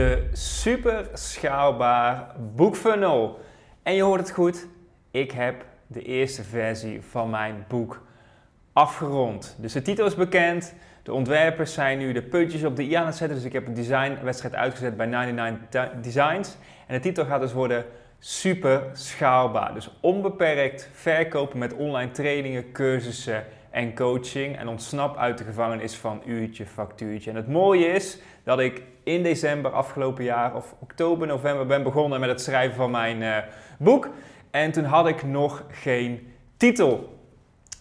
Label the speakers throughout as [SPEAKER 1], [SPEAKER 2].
[SPEAKER 1] De super schaalbaar boekfunnel. En je hoort het goed, ik heb de eerste versie van mijn boek afgerond. Dus de titel is bekend, de ontwerpers zijn nu de puntjes op de i aan het zetten. Dus ik heb een designwedstrijd uitgezet bij 99 Designs. En de titel gaat dus worden super schaalbaar. Dus onbeperkt verkopen met online trainingen, cursussen en coaching. En ontsnap uit de gevangenis van uurtje, factuurtje. En het mooie is dat ik in december afgelopen jaar, of oktober, november, ben begonnen met het schrijven van mijn uh, boek. En toen had ik nog geen titel.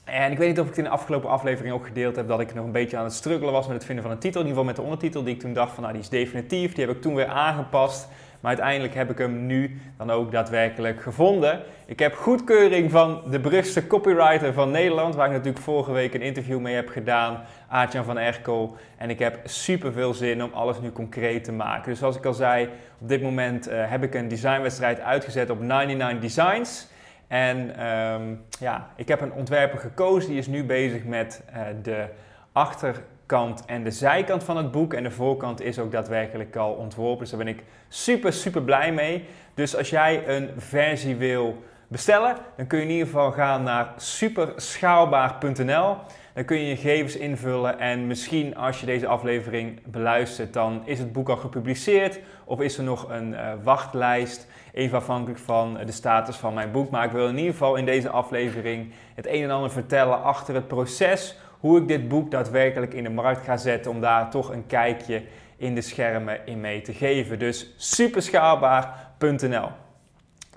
[SPEAKER 1] En ik weet niet of ik het in de afgelopen aflevering ook gedeeld heb dat ik nog een beetje aan het struggelen was met het vinden van een titel. In ieder geval met de ondertitel die ik toen dacht van nou die is definitief. Die heb ik toen weer aangepast. Maar uiteindelijk heb ik hem nu dan ook daadwerkelijk gevonden. Ik heb goedkeuring van de beruchtste copywriter van Nederland, waar ik natuurlijk vorige week een interview mee heb gedaan, Aartjan van Erkel. En ik heb super veel zin om alles nu concreet te maken. Dus zoals ik al zei, op dit moment uh, heb ik een designwedstrijd uitgezet op 99 Designs. En um, ja, ik heb een ontwerper gekozen, die is nu bezig met uh, de achter kant en de zijkant van het boek. En de voorkant is ook daadwerkelijk al ontworpen. Dus daar ben ik super, super blij mee. Dus als jij een versie wil bestellen, dan kun je in ieder geval gaan naar superschaalbaar.nl. Dan kun je je gegevens invullen en misschien als je deze aflevering beluistert, dan is het boek al gepubliceerd of is er nog een uh, wachtlijst. Even afhankelijk van de status van mijn boek. Maar ik wil in ieder geval in deze aflevering het een en ander vertellen achter het proces hoe ik dit boek daadwerkelijk in de markt ga zetten om daar toch een kijkje in de schermen in mee te geven. Dus superschaalbaar.nl.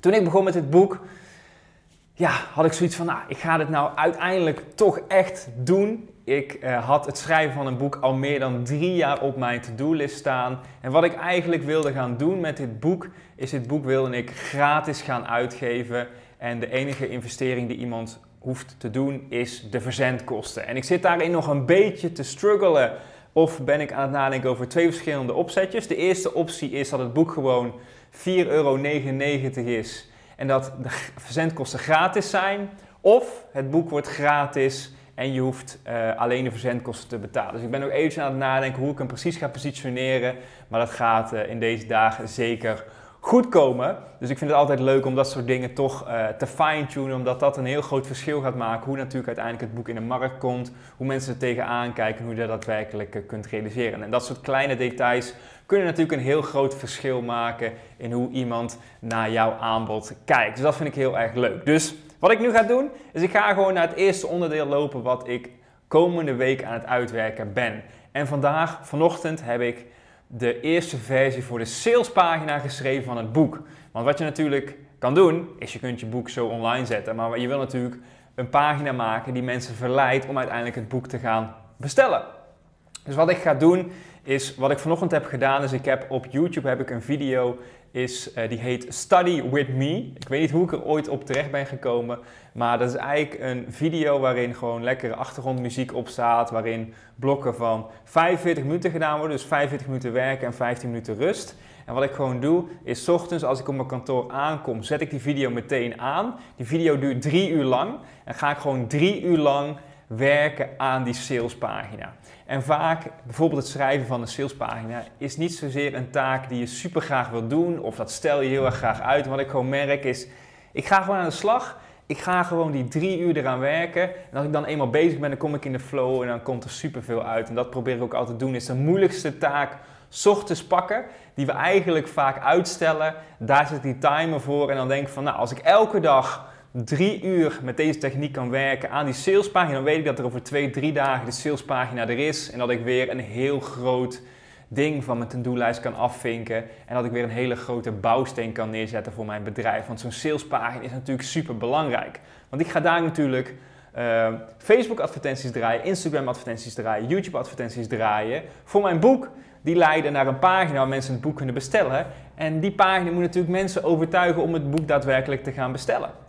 [SPEAKER 1] Toen ik begon met dit boek, ja, had ik zoiets van, nou, ik ga dit nou uiteindelijk toch echt doen. Ik uh, had het schrijven van een boek al meer dan drie jaar op mijn to-do-list staan. En wat ik eigenlijk wilde gaan doen met dit boek, is dit boek wilde ik gratis gaan uitgeven. En de enige investering die iemand hoeft te doen, is de verzendkosten. En ik zit daarin nog een beetje te struggelen. Of ben ik aan het nadenken over twee verschillende opzetjes. De eerste optie is dat het boek gewoon 4,99 euro is en dat de verzendkosten gratis zijn. Of het boek wordt gratis en je hoeft uh, alleen de verzendkosten te betalen. Dus ik ben ook even aan het nadenken hoe ik hem precies ga positioneren. Maar dat gaat uh, in deze dagen zeker goed komen. Dus ik vind het altijd leuk om dat soort dingen toch uh, te fine-tunen, omdat dat een heel groot verschil gaat maken. Hoe natuurlijk uiteindelijk het boek in de markt komt, hoe mensen er tegenaan kijken, hoe je dat daadwerkelijk uh, kunt realiseren. En dat soort kleine details kunnen natuurlijk een heel groot verschil maken in hoe iemand naar jouw aanbod kijkt. Dus dat vind ik heel erg leuk. Dus wat ik nu ga doen, is ik ga gewoon naar het eerste onderdeel lopen wat ik komende week aan het uitwerken ben. En vandaag, vanochtend, heb ik de eerste versie voor de salespagina geschreven van het boek. Want wat je natuurlijk kan doen, is je kunt je boek zo online zetten. Maar je wil natuurlijk een pagina maken die mensen verleidt om uiteindelijk het boek te gaan bestellen. Dus wat ik ga doen, is wat ik vanochtend heb gedaan, is ik heb op YouTube heb ik een video is, uh, die heet Study With Me. Ik weet niet hoe ik er ooit op terecht ben gekomen, maar dat is eigenlijk een video waarin gewoon lekkere achtergrondmuziek op staat, waarin blokken van 45 minuten gedaan worden, dus 45 minuten werken en 15 minuten rust. En wat ik gewoon doe, is ochtends als ik op mijn kantoor aankom, zet ik die video meteen aan. Die video duurt drie uur lang en ga ik gewoon drie uur lang werken aan die salespagina. En vaak, bijvoorbeeld het schrijven van een salespagina, is niet zozeer een taak die je super graag wil doen, of dat stel je heel erg graag uit. Wat ik gewoon merk is, ik ga gewoon aan de slag. Ik ga gewoon die drie uur eraan werken. En als ik dan eenmaal bezig ben, dan kom ik in de flow en dan komt er superveel uit. En dat probeer ik ook altijd te doen. Is de moeilijkste taak ochtends pakken, die we eigenlijk vaak uitstellen. Daar zit die timer voor. En dan denk ik van, nou, als ik elke dag drie uur met deze techniek kan werken aan die salespagina, dan weet ik dat er over twee, drie dagen de salespagina er is. En dat ik weer een heel groot ding van mijn to-do-lijst kan afvinken. En dat ik weer een hele grote bouwsteen kan neerzetten voor mijn bedrijf. Want zo'n salespagina is natuurlijk super belangrijk. Want ik ga daar natuurlijk uh, Facebook advertenties draaien, Instagram advertenties draaien, YouTube advertenties draaien. Voor mijn boek die leiden naar een pagina waar mensen het boek kunnen bestellen. En die pagina moet natuurlijk mensen overtuigen om het boek daadwerkelijk te gaan bestellen.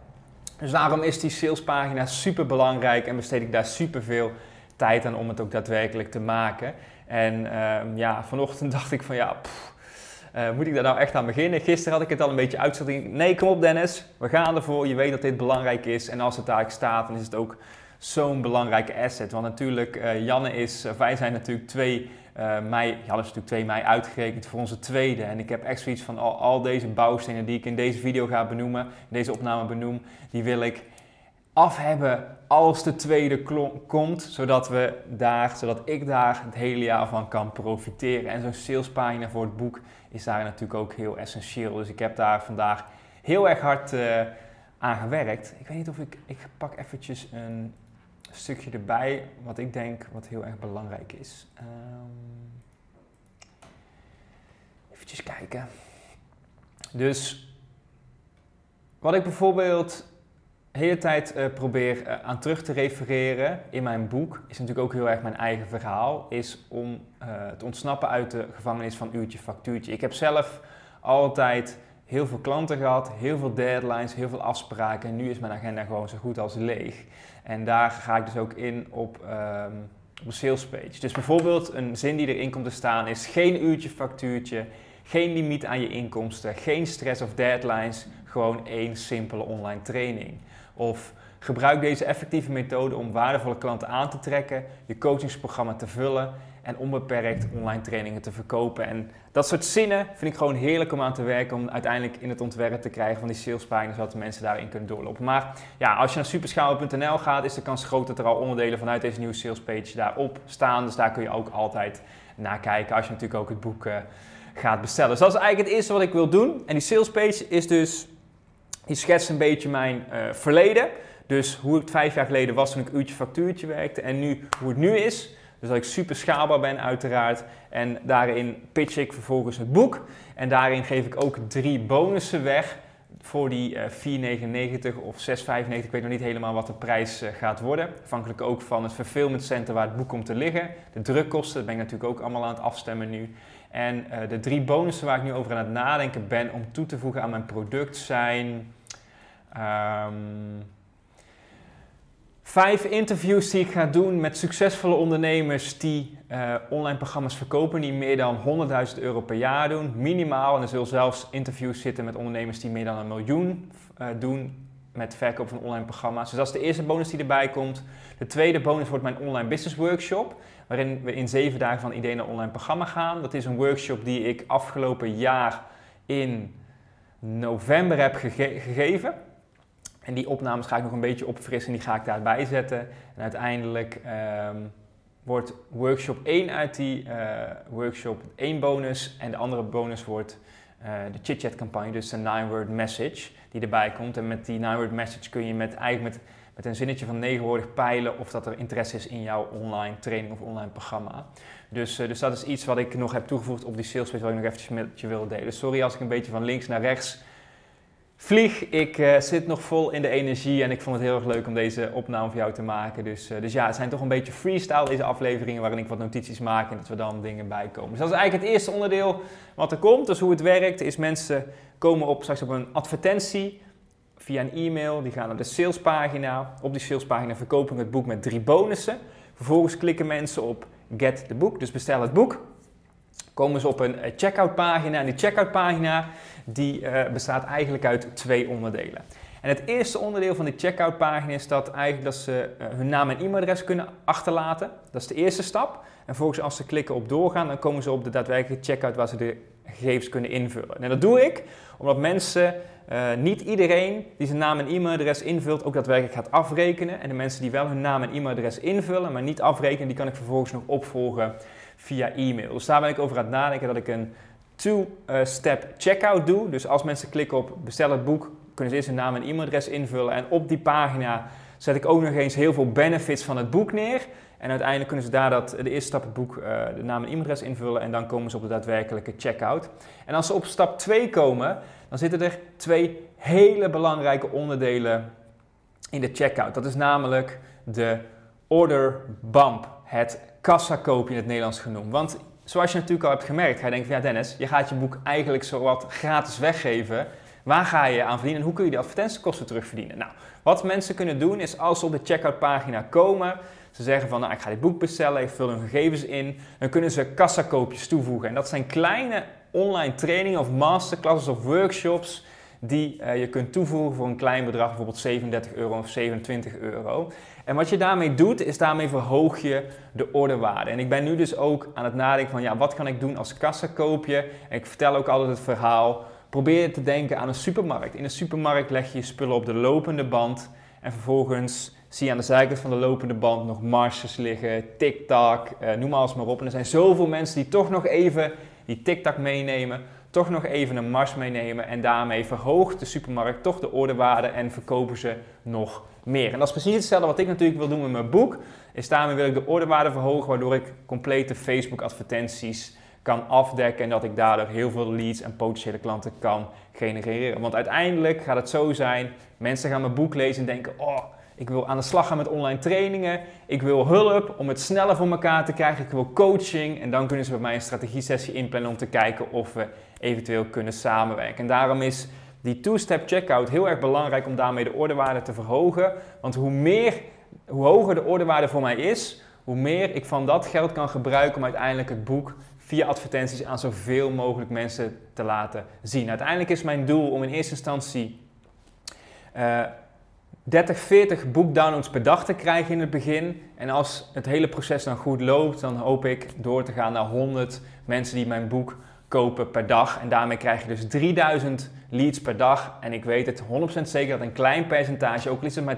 [SPEAKER 1] Dus daarom is die salespagina super belangrijk en besteed ik daar super veel tijd aan om het ook daadwerkelijk te maken. En ehm, ja, vanochtend dacht ik van ja, uh, moet ik daar nou echt aan beginnen? Gisteren had ik het al een beetje uitgezet. Nee, kom op Dennis, we gaan ervoor. Je weet dat dit belangrijk is. En als het daar staat, dan is het ook zo'n belangrijke asset. Want natuurlijk, uh, Janne is, wij zijn natuurlijk twee uh, mei, Janne is natuurlijk 2 mei uitgerekend voor onze tweede. En ik heb echt zoiets van al, deze bouwstenen die ik in deze video ga benoemen, deze opname benoem, die wil ik af hebben als de tweede komt, zodat we daar, zodat ik daar het hele jaar van kan profiteren. En zo'n salespagina voor het boek is daar natuurlijk ook heel essentieel. Dus ik heb daar vandaag heel erg hard uh, aan gewerkt. Ik weet niet of ik, ik pak eventjes een stukje erbij wat ik denk wat heel erg belangrijk is. Um, eventjes kijken. Dus wat ik bijvoorbeeld de hele tijd uh, probeer uh, aan terug te refereren in mijn boek, is natuurlijk ook heel erg mijn eigen verhaal, is om uh, te ontsnappen uit de gevangenis van uurtje factuurtje. Ik heb zelf altijd heel veel klanten gehad, heel veel deadlines, heel veel afspraken en nu is mijn agenda gewoon zo goed als leeg. En daar ga ik dus ook in op, um, op een sales page. Dus bijvoorbeeld een zin die erin komt te staan is geen uurtje factuurtje, geen limiet aan je inkomsten, geen stress of deadlines, gewoon één simpele online training. Of gebruik deze effectieve methode om waardevolle klanten aan te trekken, je coachingsprogramma te vullen en onbeperkt online trainingen te verkopen. En dat soort zinnen vind ik gewoon heerlijk om aan te werken, om uiteindelijk in het ontwerp te krijgen van die salespagina's, zodat de mensen daarin kunnen doorlopen. Maar ja, als je naar superschalen.nl gaat, is de kans groot dat er al onderdelen vanuit deze nieuwe salespage daarop staan. Dus daar kun je ook altijd naar kijken als je natuurlijk ook het boek uh, gaat bestellen. Dus dat is eigenlijk het eerste wat ik wil doen. En die salespage is dus, die schetst een beetje mijn uh, verleden. Dus hoe het vijf jaar geleden was toen ik uurtje factuurtje werkte en nu hoe het nu is. Dus dat ik super schaalbaar ben uiteraard. En daarin pitch ik vervolgens het boek. En daarin geef ik ook drie bonussen weg voor die uh, 4,99 of 6,95. Ik weet nog niet helemaal wat de prijs uh, gaat worden. Afhankelijk ook van het fulfillment center waar het boek komt te liggen. De drukkosten, dat ben ik natuurlijk ook allemaal aan het afstemmen nu. En uh, de drie bonussen waar ik nu over aan het nadenken ben om toe te voegen aan mijn product zijn... Um, Vijf interviews die ik ga doen met succesvolle ondernemers die uh, online programma's verkopen, die meer dan 100.000 euro per jaar doen, minimaal. En er zullen zelfs interviews zitten met ondernemers die meer dan een miljoen uh, doen met verkoop van online programma's. Dus dat is de eerste bonus die erbij komt. De tweede bonus wordt mijn online business workshop, waarin we in zeven dagen van idee naar online programma gaan. Dat is een workshop die ik afgelopen jaar in november heb gege gegeven. En die opnames ga ik nog een beetje opfrissen en die ga ik daarbij zetten. En uiteindelijk um, wordt workshop 1 uit die uh, workshop 1 bonus. En de andere bonus wordt uh, de chit-chat campagne, dus de 9-word message die erbij komt. En met die 9-word message kun je met, eigenlijk met, met een zinnetje van negen woorden peilen of dat er interesse is in jouw online training of online programma. Dus, uh, dus dat is iets wat ik nog heb toegevoegd op die sales page, wat ik nog eventjes met je wil delen. Sorry als ik een beetje van links naar rechts vlieg. Ik uh, zit nog vol in de energie en ik vond het heel erg leuk om deze opname voor jou te maken. Dus, uh, dus ja, het zijn toch een beetje freestyle deze afleveringen waarin ik wat notities maak en dat we dan dingen bijkomen. Dus dat is eigenlijk het eerste onderdeel wat er komt. Dus hoe het werkt is mensen komen op, straks op een advertentie via een e-mail. Die gaan naar de salespagina. Op die salespagina verkopen we het boek met drie bonussen. Vervolgens klikken mensen op get the book, dus bestel het boek komen ze op een eh, checkout pagina. En die checkout pagina die, uh, bestaat eigenlijk uit twee onderdelen. En het eerste onderdeel van die checkout pagina is dat, eigenlijk dat ze uh, hun naam en e-mailadres kunnen achterlaten. Dat is de eerste stap. En vervolgens als ze klikken op doorgaan, dan komen ze op de daadwerkelijke checkout waar ze de gegevens kunnen invullen. En dat doe ik omdat mensen, niet iedereen die zijn naam en e-mailadres invult, ook daadwerkelijk gaat afrekenen. En de mensen die wel hun naam en e-mailadres invullen, maar niet afrekenen, die kan ik vervolgens nog opvolgen via e-mail. Dus daar ben ik over aan het nadenken dat ik een two-step checkout doe. Dus als mensen klikken op bestel het boek, kunnen ze eerst hun naam en e-mailadres invullen. En op die pagina zet ik ook nog eens heel veel benefits van het boek neer. En uiteindelijk kunnen ze daar dat, de eerste stap het boek, uh, de naam en e-mailadres invullen. En dan komen ze op de daadwerkelijke checkout. En als ze op stap 2 komen, dan zitten er twee hele belangrijke onderdelen in de checkout. Dat is namelijk de order bump, het kassakoopje in het Nederlands genoemd. Want zoals je natuurlijk al hebt gemerkt, ga je denken van ja Dennis, je gaat je boek eigenlijk zo wat gratis weggeven. Waar ga je aan verdienen en hoe kun je die advertentiekosten terugverdienen? Nou, wat mensen kunnen doen is als ze op de checkout pagina komen, ze zeggen van nou ik ga dit boek bestellen, ik vul hun gegevens in, dan kunnen ze kassakoopjes toevoegen. En dat zijn kleine online trainingen of masterclasses of workshops die uh, je kunt toevoegen voor een klein bedrag, bijvoorbeeld 37 euro of 27 euro. En wat je daarmee doet, is daarmee verhoog je de orderwaarde. En ik ben nu dus ook aan het nadenken van, ja, wat kan ik doen als kassakoopje? En ik vertel ook altijd het verhaal. Probeer te denken aan een supermarkt. In een supermarkt leg je je spullen op de lopende band en vervolgens zie je aan de zijkant van de lopende band nog marges liggen, tik-tak, eh, noem alles maar op. En er zijn zoveel mensen die toch nog even die tik-tak meenemen, toch nog even een mars meenemen en daarmee verhoogt de supermarkt toch de orderwaarde en verkopen ze nog meer. En dat is precies hetzelfde wat ik natuurlijk wil doen met mijn boek. Is daarmee wil ik de orderwaarde verhogen, waardoor ik complete Facebook advertenties kan afdekken en dat ik daardoor heel veel leads en potentiële klanten kan genereren. Want uiteindelijk gaat het zo zijn, mensen gaan mijn boek lezen en denken, oh, ik wil aan de slag gaan met online trainingen. Ik wil hulp om het sneller voor elkaar te krijgen. Ik wil coaching. En dan kunnen ze bij mij een strategie-sessie inplannen om te kijken of we eventueel kunnen samenwerken. En daarom is die two-step checkout heel erg belangrijk om daarmee de ordewaarde te verhogen. Want hoe, meer, hoe hoger de ordewaarde voor mij is, hoe meer ik van dat geld kan gebruiken om uiteindelijk het boek via advertenties aan zoveel mogelijk mensen te laten zien. Uiteindelijk is mijn doel om in eerste instantie uh, 30, 40 boekdownloads per dag te krijgen in het begin. En als het hele proces dan goed loopt, dan hoop ik door te gaan naar 100 mensen die mijn boek kopen per dag. En daarmee krijg je dus 3000 leads per dag. En ik weet het 100% zeker dat een klein percentage, ook al is het maar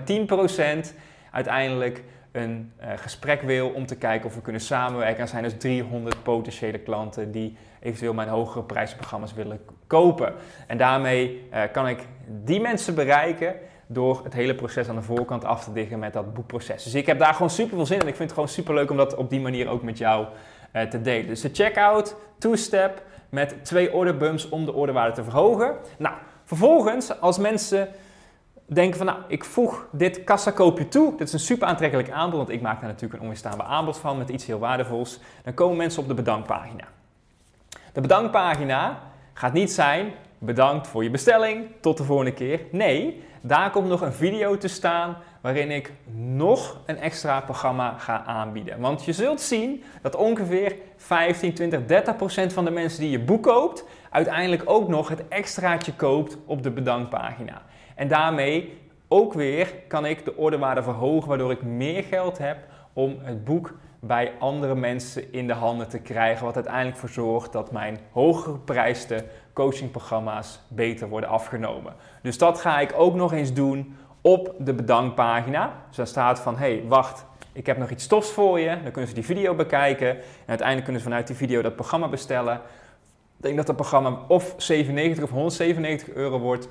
[SPEAKER 1] 10%, uiteindelijk een uh, gesprek wil om te kijken of we kunnen samenwerken. Er zijn dus 300 potentiële klanten die eventueel mijn hogere prijsprogramma's willen kopen. En daarmee uh, kan ik die mensen bereiken door het hele proces aan de voorkant af te diggen met dat boekproces. Dus ik heb daar gewoon super veel zin in. Ik vind het gewoon super leuk om dat op die manier ook met jou uh, te delen. Dus de checkout, two-step met twee orderbumps om de orderwaarde te verhogen. Nou, vervolgens als mensen denken van nou, ik voeg dit kassakoopje toe. Dit is een super aantrekkelijk aanbod, want ik maak daar natuurlijk een onweerstaanbaar aanbod van met iets heel waardevols. Dan komen mensen op de bedankpagina. De bedankpagina gaat niet zijn bedankt voor je bestelling, tot de volgende keer. Nee, daar komt nog een video te staan waarin ik nog een extra programma ga aanbieden. Want je zult zien dat ongeveer 15, 20, 30 procent van de mensen die je boek koopt, uiteindelijk ook nog het extraatje koopt op de bedankpagina. En daarmee ook weer kan ik de ordewaarde verhogen, waardoor ik meer geld heb om het boek bij andere mensen in de handen te krijgen. Wat uiteindelijk voor zorgt dat mijn hoger geprijsde coachingprogramma's beter worden afgenomen. Dus dat ga ik ook nog eens doen op de bedankpagina. Dus daar staat van, hey, wacht, ik heb nog iets stofs voor je. Dan kunnen ze die video bekijken. En uiteindelijk kunnen ze vanuit die video dat programma bestellen. Ik denk dat het programma of 97 of 197 euro wordt.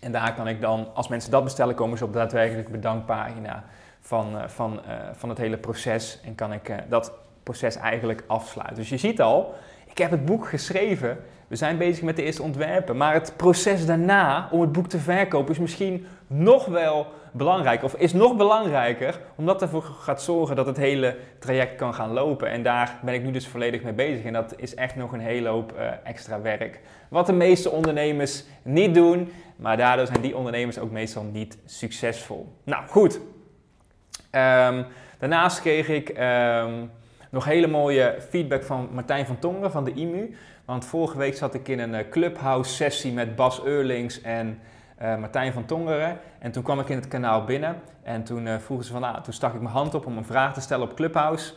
[SPEAKER 1] En daar kan ik dan, als mensen dat bestellen, komen ze op de daadwerkelijke bedankpagina van, uh, van, uh, van het hele proces. En kan ik uh, dat proces eigenlijk afsluiten. Dus je ziet al, ik heb het boek geschreven. We zijn bezig met de eerste ontwerpen. Maar het proces daarna om het boek te verkopen is misschien nog wel belangrijk. Of is nog belangrijker, omdat ervoor gaat zorgen dat het hele traject kan gaan lopen. En daar ben ik nu dus volledig mee bezig. En dat is echt nog een hele hoop uh, extra werk. Wat de meeste ondernemers niet doen. Maar daardoor zijn die ondernemers ook meestal niet succesvol. Nou goed. Um, daarnaast kreeg ik. Um, nog hele mooie feedback van Martijn van Tongeren van de IMU. Want vorige week zat ik in een eh, clubhouse sessie met Bas Eurlings en uh, Martijn van Tongeren. En toen kwam ik in het kanaal binnen en toen uh, vroegen ze van, ah, toen stak ik mijn hand op om een vraag te stellen op Clubhouse.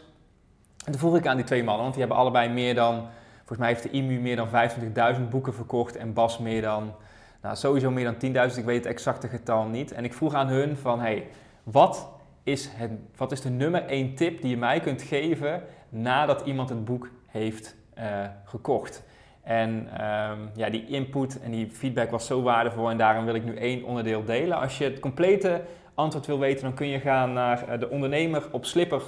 [SPEAKER 1] En toen vroeg ik aan die twee mannen, want die hebben allebei meer dan, volgens mij heeft de IMU meer dan 25.000 boeken verkocht en Bas meer dan, nou sowieso meer dan 10.000, ik weet het exacte getal niet. En ik vroeg aan hun van, hey, wat is, het, wat is de nummer één tip die je mij kunt geven nadat iemand het boek heeft uh, gekocht? En um, ja, die input en die feedback was zo waardevol en daarom wil ik nu één onderdeel delen. Als je het complete antwoord wil weten, dan kun je gaan naar eh, de ondernemer op Slipper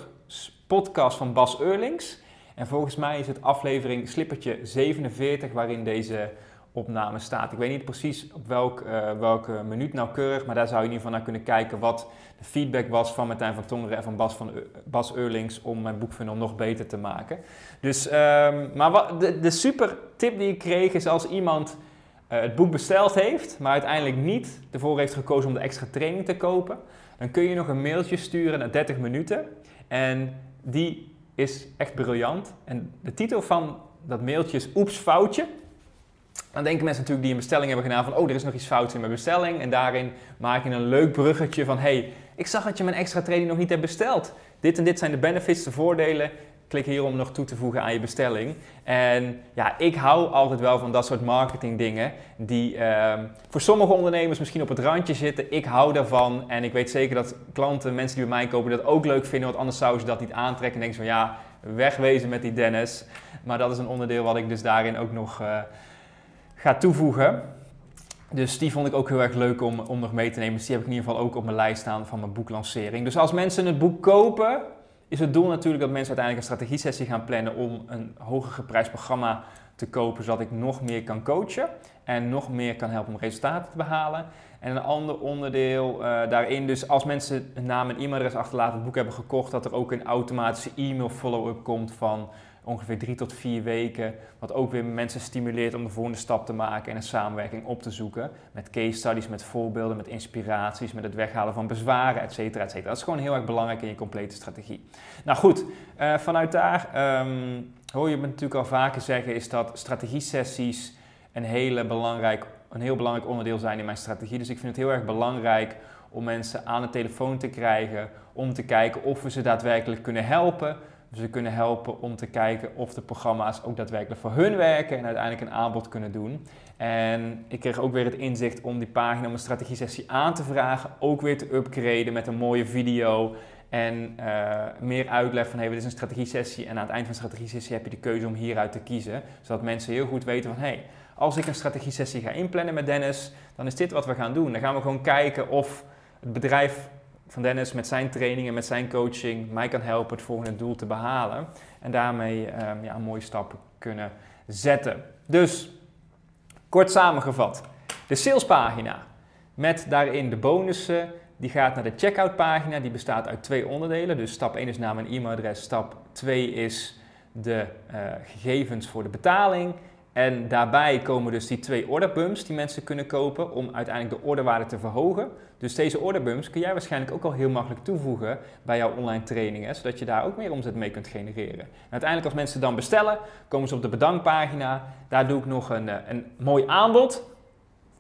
[SPEAKER 1] podcast van Bas Eurlings. En volgens mij is het aflevering Slippertje 47 waarin deze opname staat. Ik weet niet precies op welk, uh, welke minuut nauwkeurig, maar daar zou je in ieder geval naar kunnen kijken wat de feedback was van Martijn van Tongeren en van Bas, van, Bas Eurlings om mijn boekfunnel nog beter te maken. Dus, um, maar wat, de, de super tip die ik kreeg is als iemand uh, het boek besteld heeft, maar uiteindelijk niet ervoor heeft gekozen om de extra training te kopen, dan kun je nog een mailtje sturen naar 30 minuten. En die is echt briljant. En de titel van dat mailtje is Oeps, foutje. Dan denken mensen natuurlijk die een bestelling hebben gedaan van, oh, er is nog iets fouts in mijn bestelling. En daarin maak je een leuk bruggetje van, hey, ik zag dat je mijn extra training nog niet hebt besteld. Dit en dit zijn de benefits, de voordelen. Klik hier om nog toe te voegen aan je bestelling. En ja, ik hou altijd wel van dat soort marketing dingen die uh, voor sommige ondernemers misschien op het randje zitten. Ik hou daarvan en ik weet zeker dat klanten, mensen die bij mij kopen, dat ook leuk vinden. Want anders zouden ze dat niet aantrekken en denken van ja, wegwezen met die Dennis. Maar dat is een onderdeel wat ik dus daarin ook nog uh, ga toevoegen. Dus die vond ik ook heel erg leuk om, om nog mee te nemen. Dus die heb ik in ieder geval ook op mijn lijst staan van mijn boeklancering. Dus als mensen het boek kopen, is het doel natuurlijk dat mensen uiteindelijk een strategie-sessie gaan plannen om een hoger geprijsd programma te kopen, zodat ik nog meer kan coachen en nog meer kan helpen om resultaten te behalen. En een ander onderdeel uh, daarin, dus als mensen een naam en e-mailadres achterlaten, het boek hebben gekocht, dat er ook een automatische e-mail follow-up komt van ongeveer drie tot vier weken. Wat ook weer mensen stimuleert om de volgende stap te maken en een samenwerking op te zoeken. Met case studies, met voorbeelden, met inspiraties, met het weghalen van bezwaren, et cetera, et cetera. Dat is gewoon heel erg belangrijk in je complete strategie. Nou goed, uh, vanuit daar um, hoor je me natuurlijk al vaker zeggen, is dat strategie-sessies een, hele belangrijk, een heel belangrijk onderdeel zijn in mijn strategie. Dus ik vind het heel erg belangrijk om mensen aan de telefoon te krijgen, om te kijken of we ze daadwerkelijk kunnen helpen ze kunnen helpen om te kijken of de programma's ook daadwerkelijk voor hun werken en uiteindelijk een aanbod kunnen doen. En ik kreeg ook weer het inzicht om die pagina om een strategie-sessie aan te vragen, ook weer te upgraden met een mooie video en uh, meer uitleg van hey, dit is een strategie-sessie en aan het eind van de strategie-sessie heb je de keuze om hieruit te kiezen, zodat mensen heel goed weten van hey, als ik een strategie-sessie ga inplannen met Dennis, dan is dit wat we gaan doen. Dan gaan we gewoon kijken of het bedrijf van Dennis met zijn training en met zijn coaching mij kan helpen het volgende doel te behalen. En daarmee um, ja, een mooie stap kunnen zetten. Dus, kort samengevat, de salespagina met daarin de bonussen. Die gaat naar de checkout pagina. Die bestaat uit twee onderdelen. Dus stap 1 is naam en e-mailadres. Stap 2 is de uh, gegevens voor de betaling. En daarbij komen dus die twee orderbumps die mensen kunnen kopen om uiteindelijk de orderwaarde te verhogen. Dus deze orderbumps kun jij waarschijnlijk ook al heel makkelijk toevoegen bij jouw online trainingen, zodat je daar ook meer omzet mee kunt genereren. En uiteindelijk als mensen dan bestellen, komen ze op de bedankpagina. Daar doe ik nog een, eh, een mooi aanbod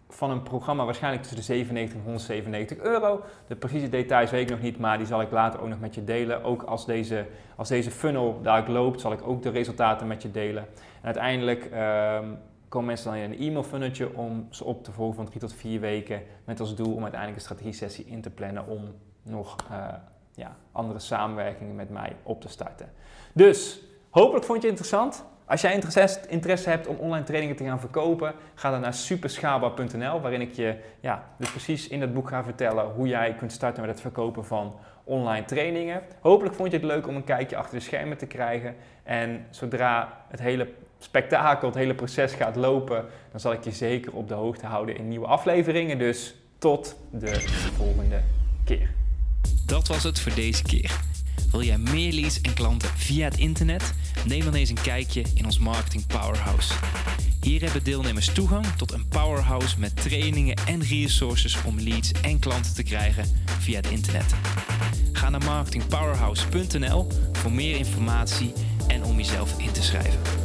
[SPEAKER 1] van een programma waarschijnlijk tussen de 97 en 197 euro. De precieze details weet ik nog niet, maar die zal ik later ook nog met je delen. Ook als deze, als deze funnel daar loopt, zal ik ook de resultaten met je delen. Uiteindelijk um, komen mensen dan in een e-mail funneltje om ze op te volgen van drie tot vier weken. Met als doel om uiteindelijk een strategie-sessie in te plannen om nog uh, ja, andere samenwerkingen met mij op te starten. Dus hopelijk vond je het interessant. Als jij interesse, interesse, hebt om online trainingen te gaan verkopen, ga dan naar superschaalbaar.nl, waarin ik je ja, dus precies in het boek ga vertellen hoe jij kunt starten met het verkopen van online trainingen. Hopelijk vond je het leuk om een kijkje achter de schermen te krijgen. En zodra het hele spektakel, het hele proces gaat lopen, dan zal ik je zeker op de hoogte houden in nieuwe afleveringen. Dus tot de volgende keer.
[SPEAKER 2] Dat was het voor deze keer. Wil jij meer leads en klanten via het internet? Neem dan eens een kijkje in ons Marketing Powerhouse. Hier hebben deelnemers toegang tot een powerhouse met trainingen en resources om leads en klanten te krijgen via het internet. Ga naar marketingpowerhouse.nl voor meer informatie en om jezelf in te schrijven.